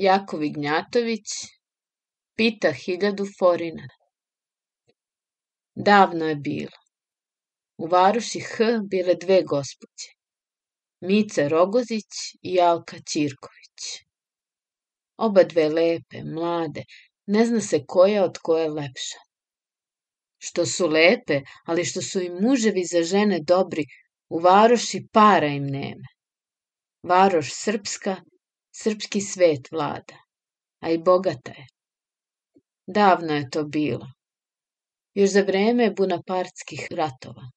Jako Vignjatović pita hiljadu forina. Davno je bilo. U varuši H bile dve gospođe. Mica Rogozić i Alka Ćirković. Oba dve lepe, mlade, ne zna se koja od koje lepša. Što su lepe, ali što su im muževi za žene dobri, u varoši para im nema. Varoš srpska, srpski svet vlada, a i bogata je. Davno je to bilo. Još za vreme bunapartskih ratova.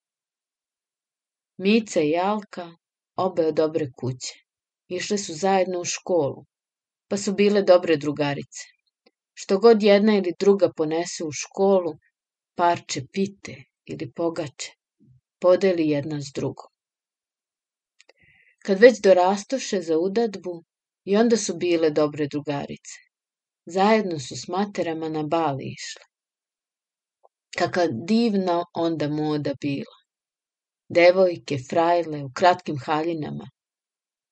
Mica i Alka, obe od dobre kuće, išle su zajedno u školu, pa su bile dobre drugarice. Što god jedna ili druga ponese u školu, parče pite ili pogače, podeli jedna s drugom. Kad već dorastoše za udadbu, i onda su bile dobre drugarice. Zajedno su s materama na bali išle. Kaka divna onda moda bila. Devojke, frajle, u kratkim haljinama.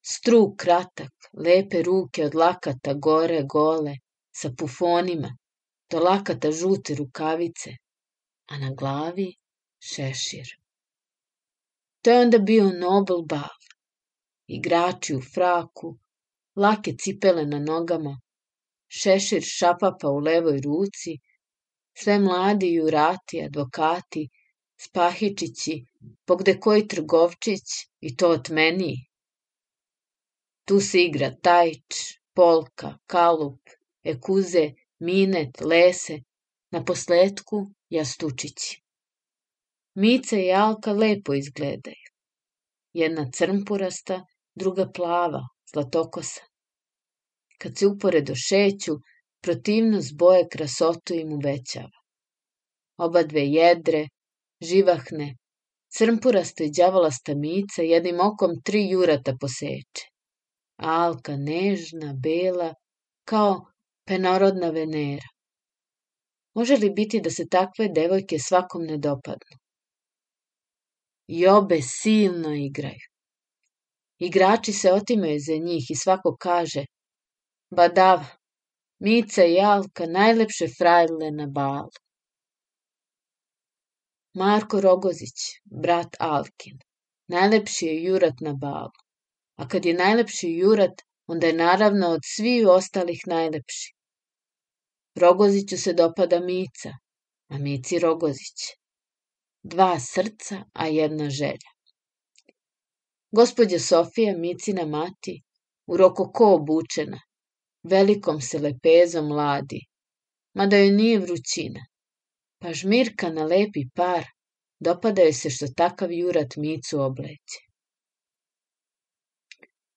Struk kratak, lepe ruke od lakata gore, gole, sa pufonima, do lakata žute rukavice, a na glavi šešir. To je onda bio Nobel bal. Igrači u fraku, lake cipele na nogama, šešir šapapa u levoj ruci, sve mladi jurati, advokati, spahičići, pogde koji trgovčić i to otmeniji. Tu se igra tajč, polka, kalup, ekuze, minet, lese, na posledku jastučići. Mica i Alka lepo izgledaju. Jedna crmpurasta, druga plava, zlatokosa. Kad se uporedo šeću, protivnost boje krasotu im uvećava. Oba dve jedre, živahne, crmpurasta i đavolasta mica jednim okom tri jurata poseče. Alka nežna, bela, kao penorodna Venera. Može li biti da se takve devojke svakom ne dopadnu? I obe silno igraju. Igrači se otimaju za njih i svako kaže Badava, Mica i Alka, najlepše frajle na balu. Marko Rogozić, brat Alkin, najlepši je jurat na balu. A kad je najlepši jurat, onda je naravno od svih ostalih najlepši. Rogoziću se dopada Mica, a Mici Rogozić. Dva srca, a jedna želja. Gospođa Sofija, Micina mati, u rokoko obučena, velikom se lepezom mladi, mada joj nije vrućina, pa žmirka na lepi par, dopada joj se što takav jurat Micu obleće.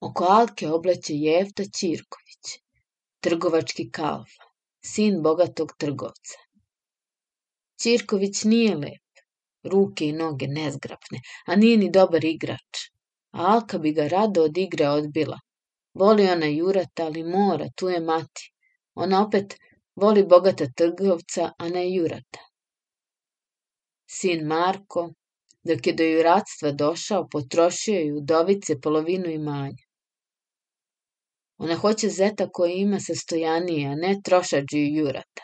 Oko Alke obleće Jefta Ćirković, trgovački kalfa, sin bogatog trgovca. Ćirković nije lep, ruke i noge nezgrapne, a nije ni dobar igrač a Alka bi ga rado od igre odbila. Voli ona Jurata, ali mora, tu je mati. Ona opet voli bogata trgovca, a ne Jurata. Sin Marko, dok je do juratstva došao, potrošio je udovice polovinu imanja. Ona hoće zeta koji ima sastojanije, a ne trošađi Jurata.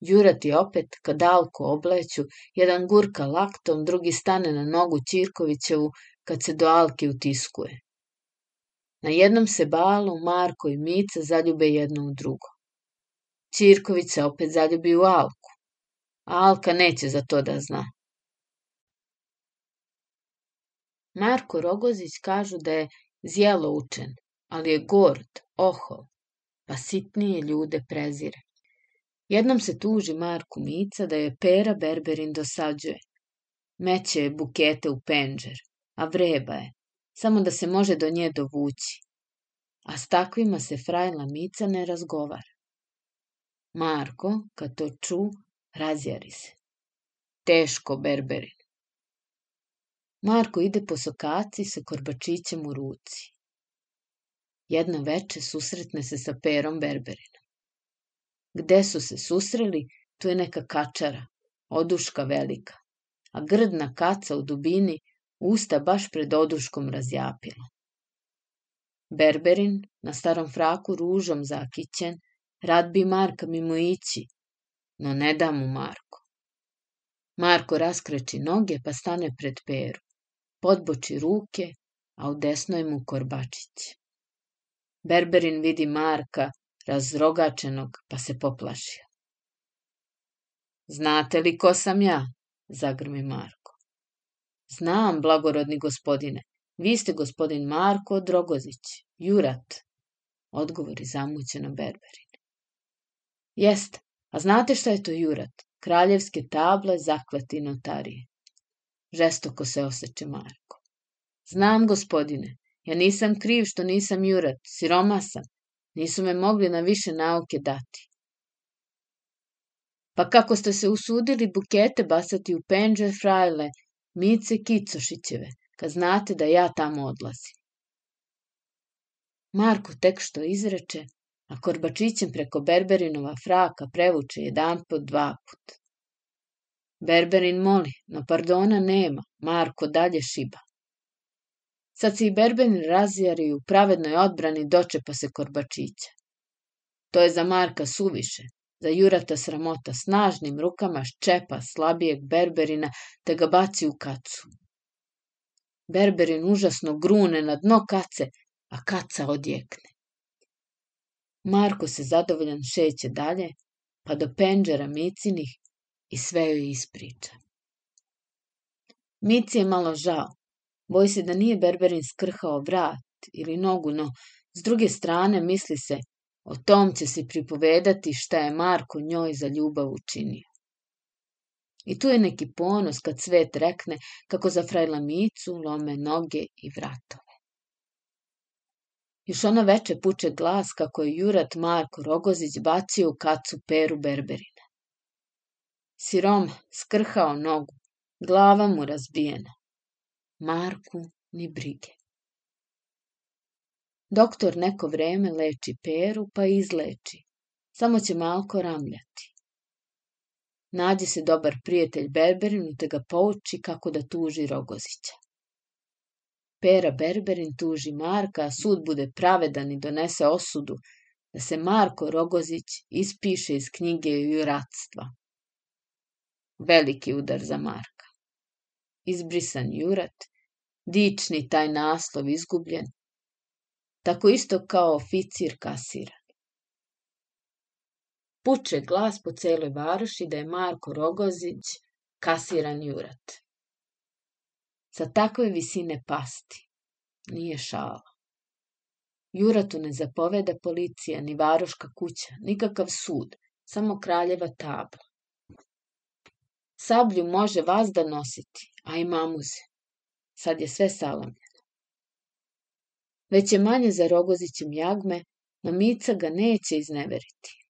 Đurati opet, kad Alku obleću, jedan gurka laktom, drugi stane na nogu Ćirkovićevu kad se do Alke utiskuje. Na jednom se balu Marko i Mica zaljube jedno u drugo. Ćirković se opet zaljubi u Alku, a Alka neće za to da zna. Marko Rogozić kažu da je zjelo učen, ali je gord, ohol, pa sitnije ljude prezire. Jednom se tuži Marku Mica da je Pera Berberin dosađuje. Meće je bukete u penđer, a vreba je, samo da se može do nje dovući. A s takvima se frajla Mica ne razgovara. Marko, kad to ču, razjari se. Teško, Berberin. Marko ide po sokaci sa korbačićem u ruci. Jedno veče susretne se sa Perom Berberinom. Gde su se susreli, tu je neka kačara, oduška velika, a grdna kaca u dubini usta baš pred oduškom razjapila. Berberin, na starom fraku ružom zakićen, rad bi Marka mimo ići, no ne da mu Marko. Marko raskreći noge pa stane pred Peru, podboči ruke, a u desnoj mu korbačić. Berberin vidi Marka, razrogačenog, pa se poplašio. Znate li ko sam ja? zagrmi Marko. Znam, blagorodni gospodine, vi ste gospodin Marko Drogozić, Jurat, odgovori zamućeno Berberin. Jest, a znate šta je to Jurat? Kraljevske table zaklati notarije. Žestoko se oseče Marko. Znam, gospodine, ja nisam kriv što nisam Jurat, siroma sam. Nisu me mogli na više nauke dati. Pa kako ste se usudili bukete bacati u penđe frajle, Mice Kicošićeve, kad znate da ja tamo odlazim? Marko tek što izreče, a korbačićem preko Berberinova fraka prevuče jedan put, dva put. Berberin moli, no pardona nema, Marko dalje šiba. Sad se i Berberin razjari u pravednoj odbrani dočepa se korbačića. To je za Marka suviše, za Jurata sramota snažnim rukama ščepa slabijeg Berberina te ga baci u kacu. Berberin užasno grune na dno kace, a kaca odjekne. Marko se zadovoljan šeće dalje, pa do penđera Micinih i sve joj ispriča. Mici je malo žao. Boji se da nije Berberin skrhao vrat ili nogu, no s druge strane misli se O tom će se pripovedati šta je Marko njoj za ljubav učinio. I tu je neki ponos kad svet rekne kako za frajla Micu lome noge i vratove. Još ono veče puče glas kako je jurat Marko Rogozić bacio u kacu peru Berberina. Sirom skrhao nogu, glava mu razbijena. Marku ni brige. Doktor neko vreme leči peru, pa izleči. Samo će malko ramljati. Nađe se dobar prijatelj Berberinu te ga pouči kako da tuži Rogozića. Pera Berberin tuži Marka, a sud bude pravedan i donese osudu da se Marko Rogozić ispiše iz knjige juratstva. Veliki udar za Marka. Izbrisan jurat, dični taj naslov izgubljen, tako isto kao oficir kasiran. Puče glas po celoj varoši da je Marko Rogozić kasiran jurat. Sa takve visine pasti. Nije šala. Juratu ne zapoveda policija, ni varoška kuća, nikakav sud, samo kraljeva tabla. Sablju može vazda nositi, a i mamuze. Sad je sve salamljeno. Već je manje za Rogozićem jagme, no Mica ga neće izneveriti.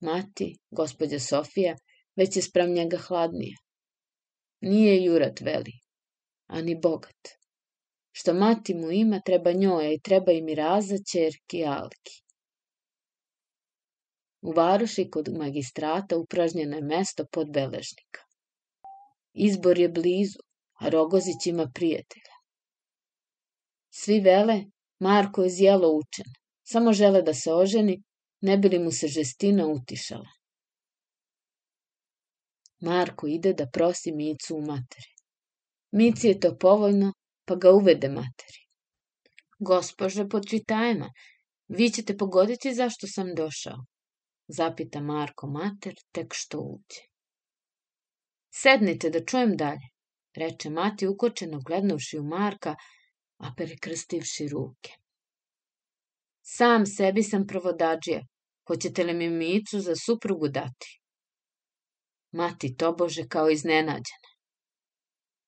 Mati, gospođa Sofija, već je sprem njega hladnija. Nije jurat veli, ani bogat. Što mati mu ima, treba njoj, i treba i Miraza, čerki Alki. U varoši kod magistrata upražnjeno je mesto pod beležnika. Izbor je blizu, a Rogozić ima prijatelja. Svi vele, Marko je zjelo učen, samo žele da se oženi, ne bi li mu se žestina utišala. Marko ide da prosi Micu u materi. Mici je to povoljno, pa ga uvede materi. Gospože podčitajma, vi ćete pogoditi zašto sam došao, zapita Marko mater tek što uđe. Sednite da čujem dalje, reče mati ukočeno glednuvši u Marka, a prekrstivši ruke. Sam sebi sam provodađija, hoćete li mi micu za suprugu dati? Mati tobože kao iznenađena.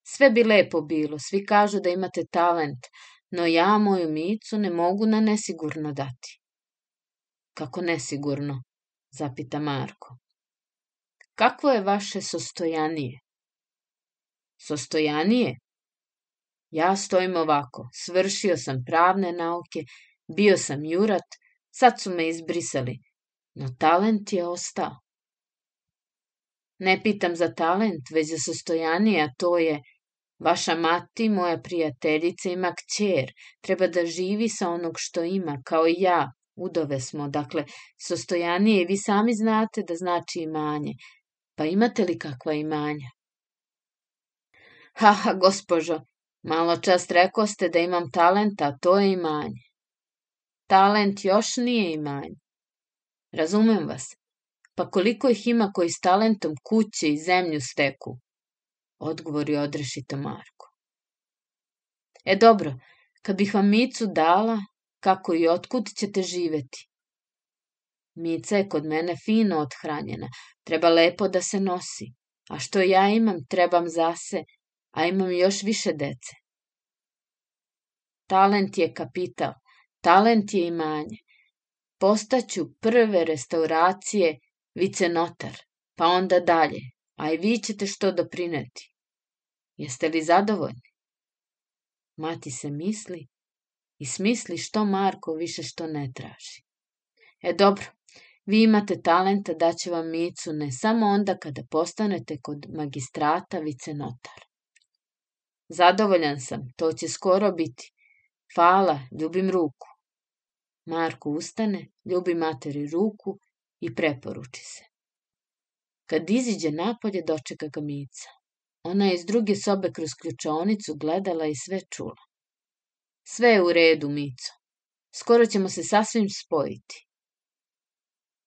Sve bi lepo bilo, svi kažu da imate talent, no ja moju micu ne mogu na nesigurno dati. Kako nesigurno? zapita Marko. Kakvo je vaše sostojanije? Sostojanije? Ja stojim ovako, svršio sam pravne nauke, bio sam jurat, sad su me izbrisali, no talent je ostao. Ne pitam za talent, već za sostojanije, a to je Vaša mati, moja prijateljica, ima kćer. Treba da živi sa onog što ima, kao i ja. Udove smo, dakle, sostojanije i vi sami znate da znači imanje. Pa imate li kakva imanja? Ha, ha, gospođo, malo čast rekao ste da imam talenta, to je imanje. Talent još nije imanje. Razumem vas. Pa koliko ih ima koji s talentom kuće i zemlju steku? Odgovori odrešito Marko. E dobro, kad bih vam Micu dala, kako i otkud ćete živeti? Mica je kod mene fino othranjena, treba lepo da se nosi. A što ja imam, trebam zase, a imam još više dece. Talent je kapital, talent je imanje. Postaću prve restauracije vicenotar, pa onda dalje, a i vi ćete što doprineti. Jeste li zadovoljni? Mati se misli i smisli što Marko više što ne traži. E dobro, vi imate talenta da će vam Micu ne samo onda kada postanete kod magistrata vicenotar. Zadovoljan sam, to će skoro biti. Hvala, ljubim ruku. Marko ustane, ljubi materi ruku i preporuči se. Kad iziđe napolje, dočeka ga Mica. Ona je iz druge sobe kroz ključaonicu gledala i sve čula. Sve je u redu, Mico. Skoro ćemo se sasvim spojiti.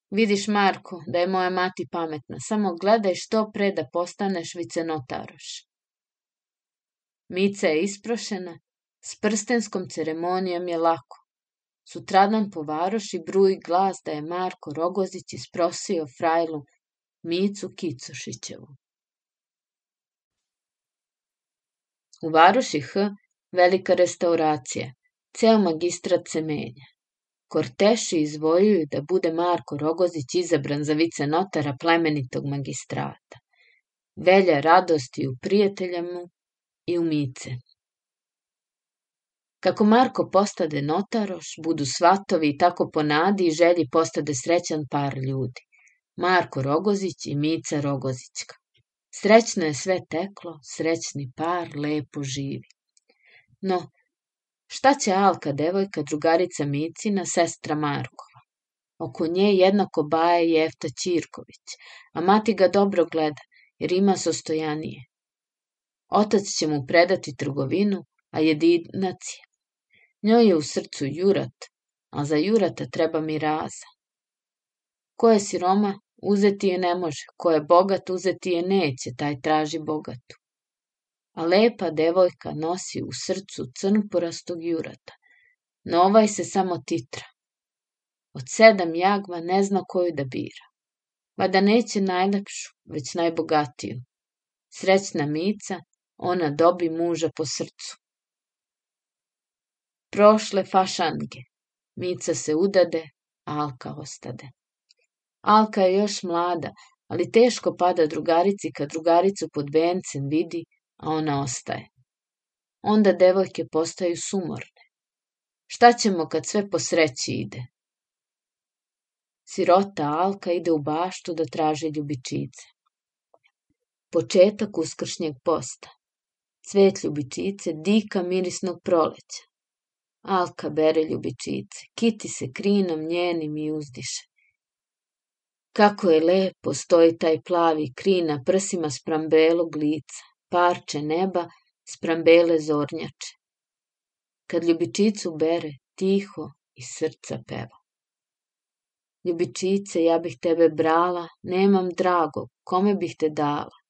Vidiš, Marko, da je moja mati pametna. Samo gledaj što pre da postaneš vicenotaroš. Mica je isprošena, s prstenskom ceremonijom je lako. Sutradan po varoši bruji glas da je Marko Rogozić isprosio frajlu Micu Kicušićevu. U varoši H velika restauracija, ceo magistrat se menja. Korteši izvojuju da bude Marko Rogozić izabran za vice notara plemenitog magistrata. Velja radosti u prijatelja mu i u mice. Kako Marko postade notaroš, budu svatovi i tako po nadi i želji postade srećan par ljudi. Marko Rogozić i Mica Rogozićka. Srećno je sve teklo, srećni par lepo živi. No, šta će Alka, devojka, drugarica Micina, sestra Markova? Oko nje jednako baje Jefta Ćirković, a mati ga dobro gleda, jer ima sostojanije. Otac će mu predati trgovinu, a jedinac je. Njoj je u srcu Jurat, a za Jurata treba mi raza. Ko je siroma, uzeti je ne može, ko je bogat, uzeti je neće, taj traži bogatu a lepa devojka nosi u srcu crnporastog jurata. No ovaj se samo titra. Od sedam jagma ne zna koju da bira. da neće najlepšu, već najbogatiju. Srećna Mica, ona dobi muža po srcu. Prošle fašange. Mica se udade, Alka ostade. Alka je još mlada, ali teško pada drugarici kad drugaricu pod vencem vidi a ona ostaje. Onda devojke postaju sumorne. Šta ćemo kad sve po sreći ide? Sirota Alka ide u baštu da traži ljubičice. Početak uskršnjeg posta. Cvet ljubičice, dika mirisnog proleća. Alka bere ljubičice, kiti se krinom njenim i uzdiše. Kako je lepo stoji taj plavi krin na prsima spram belog lica parče neba spram bele zornjače. Kad ljubičicu bere, tiho iz srca peva. Ljubičice, ja bih tebe brala, nemam drago, kome bih te dala?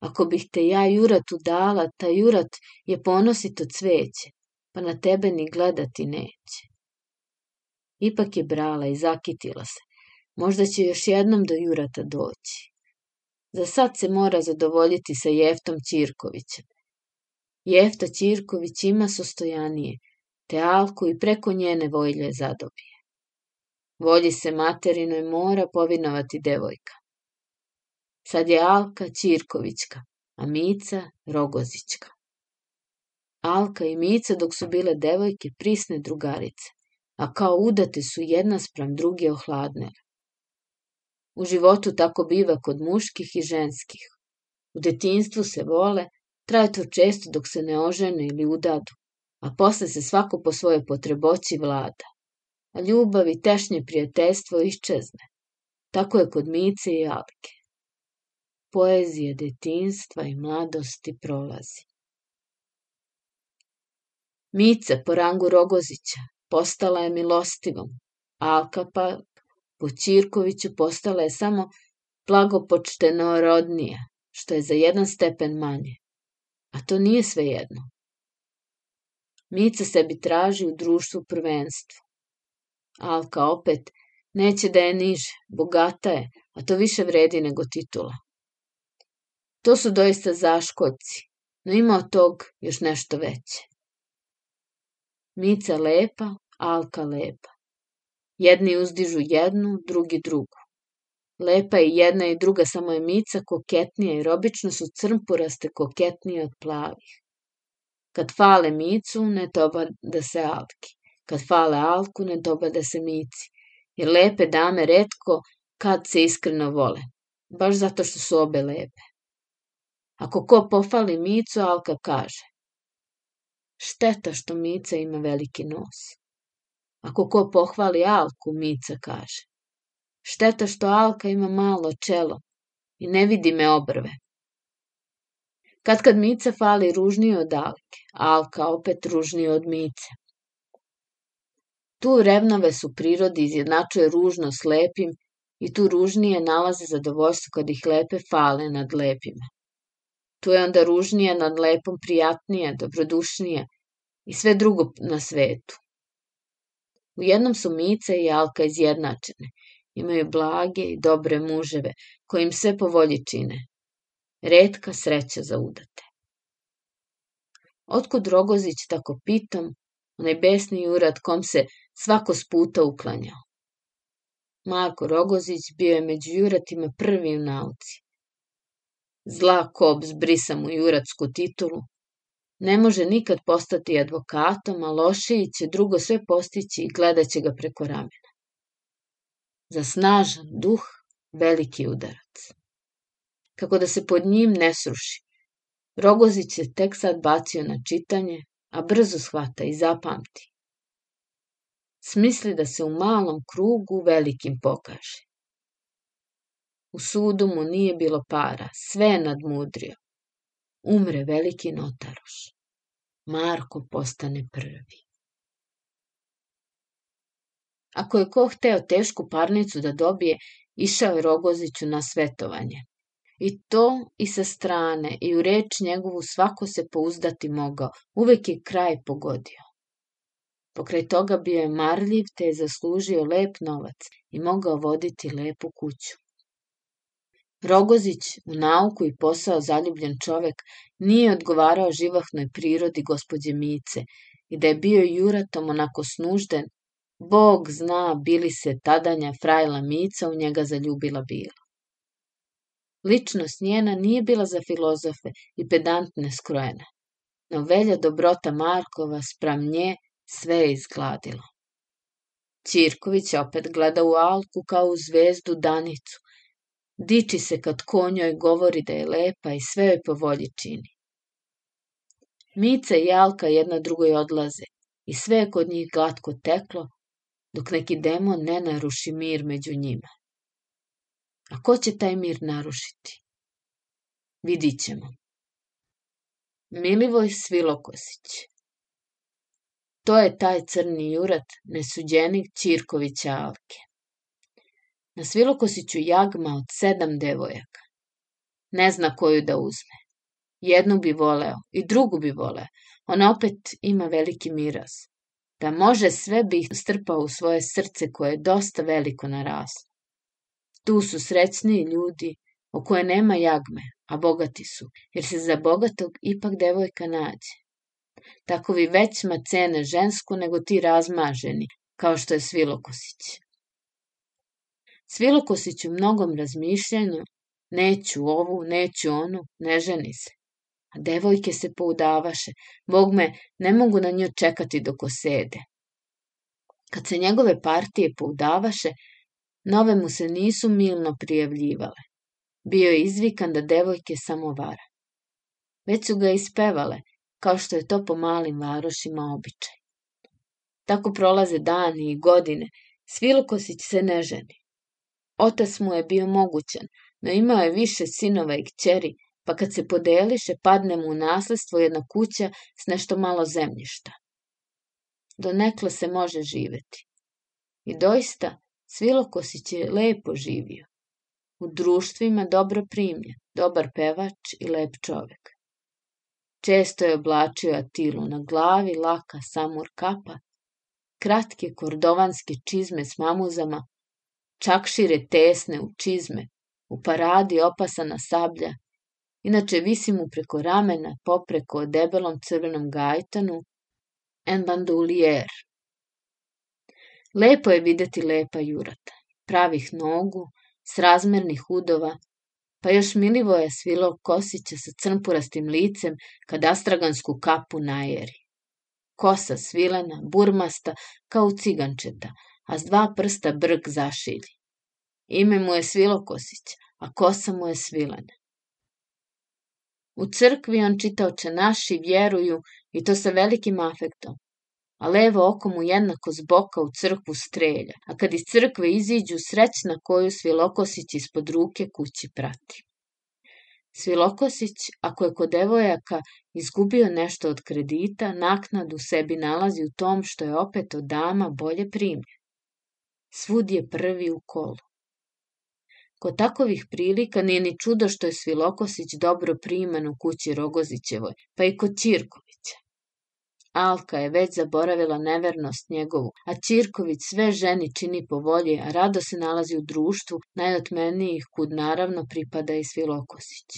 Ako bih te ja juratu dala, ta jurat je ponosito cveće, pa na tebe ni gledati neće. Ipak je brala i zakitila se. Možda će još jednom do jurata doći. Za sad se mora zadovoljiti sa Jeftom Ćirkovićem. Jefta Ćirković ima sostojanije, te Alku i preko njene vojlje zadobije. Volji se materinoj mora povinovati devojka. Sad je Alka Ćirkovićka, a Mica Rogozićka. Alka i Mica dok su bile devojke prisne drugarice, a kao udate su jedna spram druge ohladnele. U životu tako biva kod muških i ženskih. U detinstvu se vole, Traje to često dok se ne ožene ili udadu, a posle se svako po svojoj potreboći vlada. A ljubav i tešnje prijateljstvo iščezne. Tako je kod Mice i Alke. Poezije detinstva i mladosti prolazi. Mica po rangu Rogozića postala je milostivom, Alka pa po Ćirkoviću postala je samo blagopočtenorodnija, što je za jedan stepen manje. A to nije sve jedno. Mica sebi traži u društvu prvenstvo. Alka opet neće da je niže, bogata je, a to više vredi nego titula. To su doista zaškoci, no ima od tog još nešto veće. Mica lepa, Alka lepa. Jedni uzdižu jednu, drugi drugu. Lepa je jedna i druga, samo je Mica koketnija jer obično su crmpuraste koketnije od plavih. Kad fale Micu, ne toba da se Alki. Kad fale Alku, ne toba da se Mici. Jer lepe dame redko kad se iskreno vole. Baš zato što su obe lepe. Ako ko pofali Micu, Alka kaže. Šteta što Mica ima veliki nos. Ako ko pohvali Alku, Mica kaže. Šteta što Alka ima malo čelo i ne vidi me obrve. Kad kad Mica fali ružnije od Alke, Alka opet ružnije od Mice. Tu revnove su prirodi izjednačuje ružno s lepim i tu ružnije nalaze zadovoljstvo kad ih lepe fale nad lepima. Tu je onda ružnije nad lepom prijatnije, dobrodušnije i sve drugo na svetu. U jednom su Mica i Alka izjednačene imaju blage i dobre muževe, koji im sve po volji čine. Redka sreća za udate. Otkud Rogozić tako pitam, onaj besni jurad kom se svako s puta uklanjao. Marko Rogozić bio je među juratima prvi u nauci. Zla kob zbrisa mu juratsku titulu, ne može nikad postati advokatom, a lošiji će drugo sve postići i gledaće ga preko ramena. Za snažan duh veliki udarac. Kako da se pod njim ne sruši. Rogozić je tek sad bacio na čitanje, a brzo shvata i zapamti. Smisli da se u malom krugu velikim pokaže. U sudu mu nije bilo para, sve je nadmudrio. Umre veliki notaroš. Marko postane prvi. Ako je ko hteo tešku parnicu da dobije, išao je Rogoziću na svetovanje. I to i sa strane, i u reč njegovu svako se pouzdati mogao, uvek je kraj pogodio. Pokraj toga bio je marljiv, te je zaslužio lep novac i mogao voditi lepu kuću. Rogozić, u nauku i posao zaljubljen čovek, nije odgovarao živahnoj prirodi gospođe Mice i da je bio juratom onako snužden, Bog zna bili se tadanja frajla Mica u njega zaljubila bila. Ličnost njena nije bila za filozofe i pedantne skrojena, no velja dobrota Markova spram nje sve je izgladila. Ćirković opet gleda u Alku kao u zvezdu Danicu. Diči se kad konjoj govori da je lepa i sve joj po volji čini. Mica i Alka jedna drugoj odlaze i sve je kod njih glatko teklo, dok neki demon ne naruši mir među njima. A ko će taj mir narušiti? Vidit ćemo. Milivoj Svilokosić To je taj crni jurat, nesuđenik Ćirkovića Alke. Na Svilokosiću jagma od sedam devojaka. Ne zna koju da uzme. Jednu bi voleo i drugu bi voleo. Ona opet ima veliki miraz da može sve bi strpao u svoje srce koje je dosta veliko naraslo. Tu su srećniji ljudi o koje nema jagme, a bogati su, jer se za bogatog ipak devojka nađe. Takovi većma cene žensku nego ti razmaženi, kao što je Svilokosić. Svilokosić u mnogom razmišljanju, neću ovu, neću onu, ne ženi se a devojke se poudavaše, bog me, ne mogu na nju čekati dok osede. Kad se njegove partije poudavaše, nove mu se nisu milno prijavljivale. Bio je izvikan da devojke samo vara. već su ga ispevale, kao što je to po malim varošima običaj. Tako prolaze dani i godine, Svilokosić se ne ženi. Otac mu je bio mogućan, no imao je više sinova i kćeri, pa kad se podeliše, padne mu u nasledstvo jedna kuća s nešto malo zemljišta. Donekle se može živeti. I doista, Svilokosić je lepo živio. U društvima dobro primljen, dobar pevač i lep čovek. Često je oblačio atilu na glavi, laka samur kapa, kratke kordovanske čizme s mamuzama, čakšire tesne u čizme, u paradi opasana sablja, inače visi mu preko ramena popreko debelom crvenom gajtanu, en bandoulier. Lepo je videti lepa jurata, pravih nogu, srazmernih udova, pa još Milivoja svilo Kosića sa crnpurastim licem kad astragansku kapu najeri. Kosa svilena, burmasta, kao cigančeta, a s dva prsta brk zašilji. Ime mu je Svilokosić, a kosa mu je svilena. U crkvi on čitao naši vjeruju i to sa velikim afektom, a levo oko mu jednako zboka u crkvu strelja, a kad iz crkve iziđu srećna koju Svilokosić ispod ruke kući prati. Svilokosić, ako je kod devojaka izgubio nešto od kredita, naknadu sebi nalazi u tom što je opet od dama bolje primljen. Svud je prvi u kolu. Kod takovih prilika nije ni čudo što je Svilokosić dobro priman u kući Rogozićevoj, pa i kod Ćirkovića. Alka je već zaboravila nevernost njegovu, a Ćirković sve ženi čini po volji, a rado se nalazi u društvu najotmenijih kud naravno pripada i Svilokosić.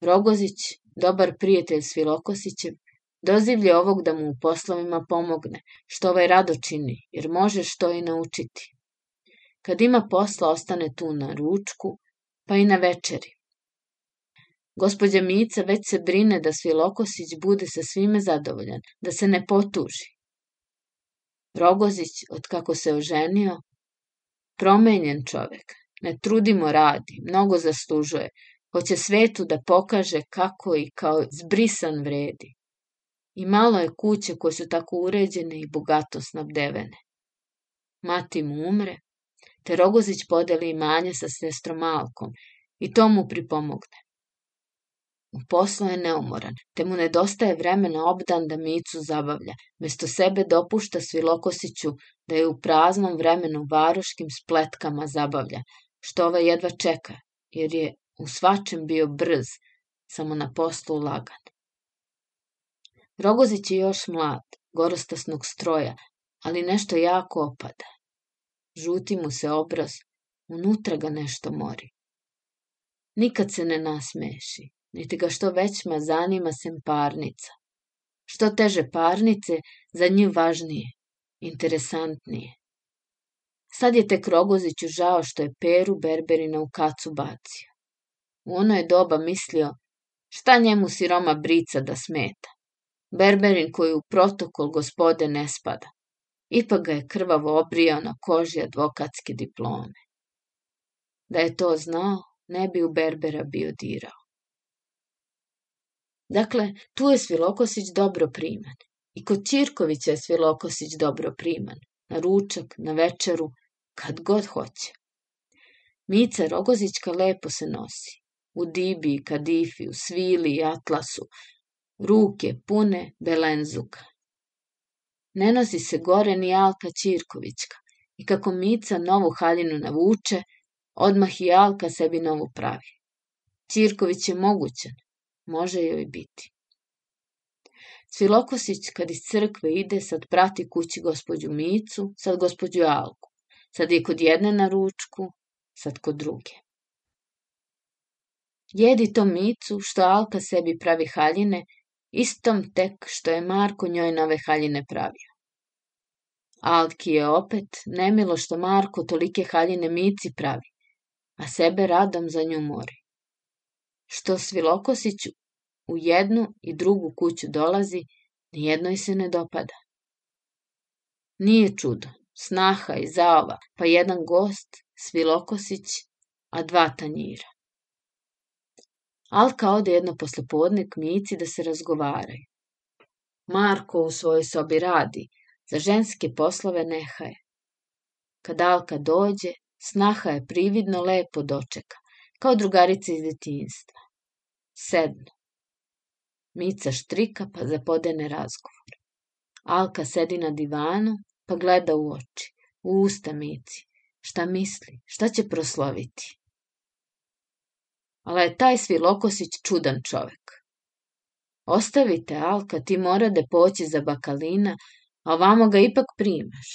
Rogozić, dobar prijatelj Svilokosićev, dozivlje ovog da mu u poslovima pomogne, što ovaj rado čini, jer može što i naučiti. Kad ima posla, ostane tu na ručku, pa i na večeri. Gospođa Mica već se brine da Svilokosić bude sa svime zadovoljan, da se ne potuži. Rogozić, od kako se oženio, promenjen čovek, ne trudimo radi, mnogo zaslužuje, hoće svetu da pokaže kako i kao zbrisan vredi. I malo je kuće koje su tako uređene i bogato snabdevene. Mati mu umre, te Rogozić podeli imanje sa sestrom Malkom i to mu pripomogne. U poslu je neumoran, te mu nedostaje vremena obdan da Micu zabavlja. Mesto sebe dopušta Svilokosiću da je u praznom vremenu varoškim spletkama zabavlja, što ova jedva čeka, jer je u svačem bio brz, samo na poslu lagan. Rogozić je još mlad, gorostasnog stroja, ali nešto jako opada. Žuti mu se obraz, unutra ga nešto mori. Nikad se ne nasmeši, niti ga što većma zanima sem parnica. Što teže parnice, za nju važnije, interesantnije. Sad je tek Rogoziću žao što je Peru Berberina u kacu bacio. U ono je doba mislio, šta njemu siroma brica da smeta. Berberin koji u protokol gospode ne spada. Ipak ga je krvavo obrijao na koži advokatske diplome. Da je to znao, ne bi u Berbera bio dirao. Dakle, tu je Svilokosić dobro priman. I kod Ćirkovića je Svilokosić dobro priman. Na ručak, na večeru, kad god hoće. Mica Rogozićka lepo se nosi. U dibi, kadifi, u svili i atlasu. Ruke pune belenzuka. Ne nosi se gore ni Alka Ćirkovićka. I kako Mica novu haljinu navuče, odmah i Alka sebi novu pravi. Ćirković je mogućan, može joj biti. Svilokosić kad iz crkve ide, sad prati kući gospođu Micu, sad gospođu Alku. Sad je kod jedne na ručku, sad kod druge. Jedi to Micu, što Alka sebi pravi haljine, istom tek što je Marko njoj nove haljine pravio. Alki je opet nemilo što Marko tolike haljine Mici pravi, a sebe radom za nju mori što Svilokosić u jednu i drugu kuću dolazi, nijednoj se ne dopada. Nije čudo, snaha i zaova, pa jedan gost, Svilokosić, a dva tanjira. Alka ode jedno poslepodne k da se razgovaraju. Marko u svojoj sobi radi, za ženske poslove nehaje. Kad Alka dođe, snaha je prividno lepo dočeka, kao drugarica iz detinjstva. Sednu. Mica štrika pa zapodene razgovor. Alka sedi na divanu pa gleda u oči, u usta Mici. Šta misli, šta će prosloviti? Ali je taj Svilokosić čudan čovek. Ostavite, Alka, ti mora da poći za bakalina, a ovamo ga ipak primaš.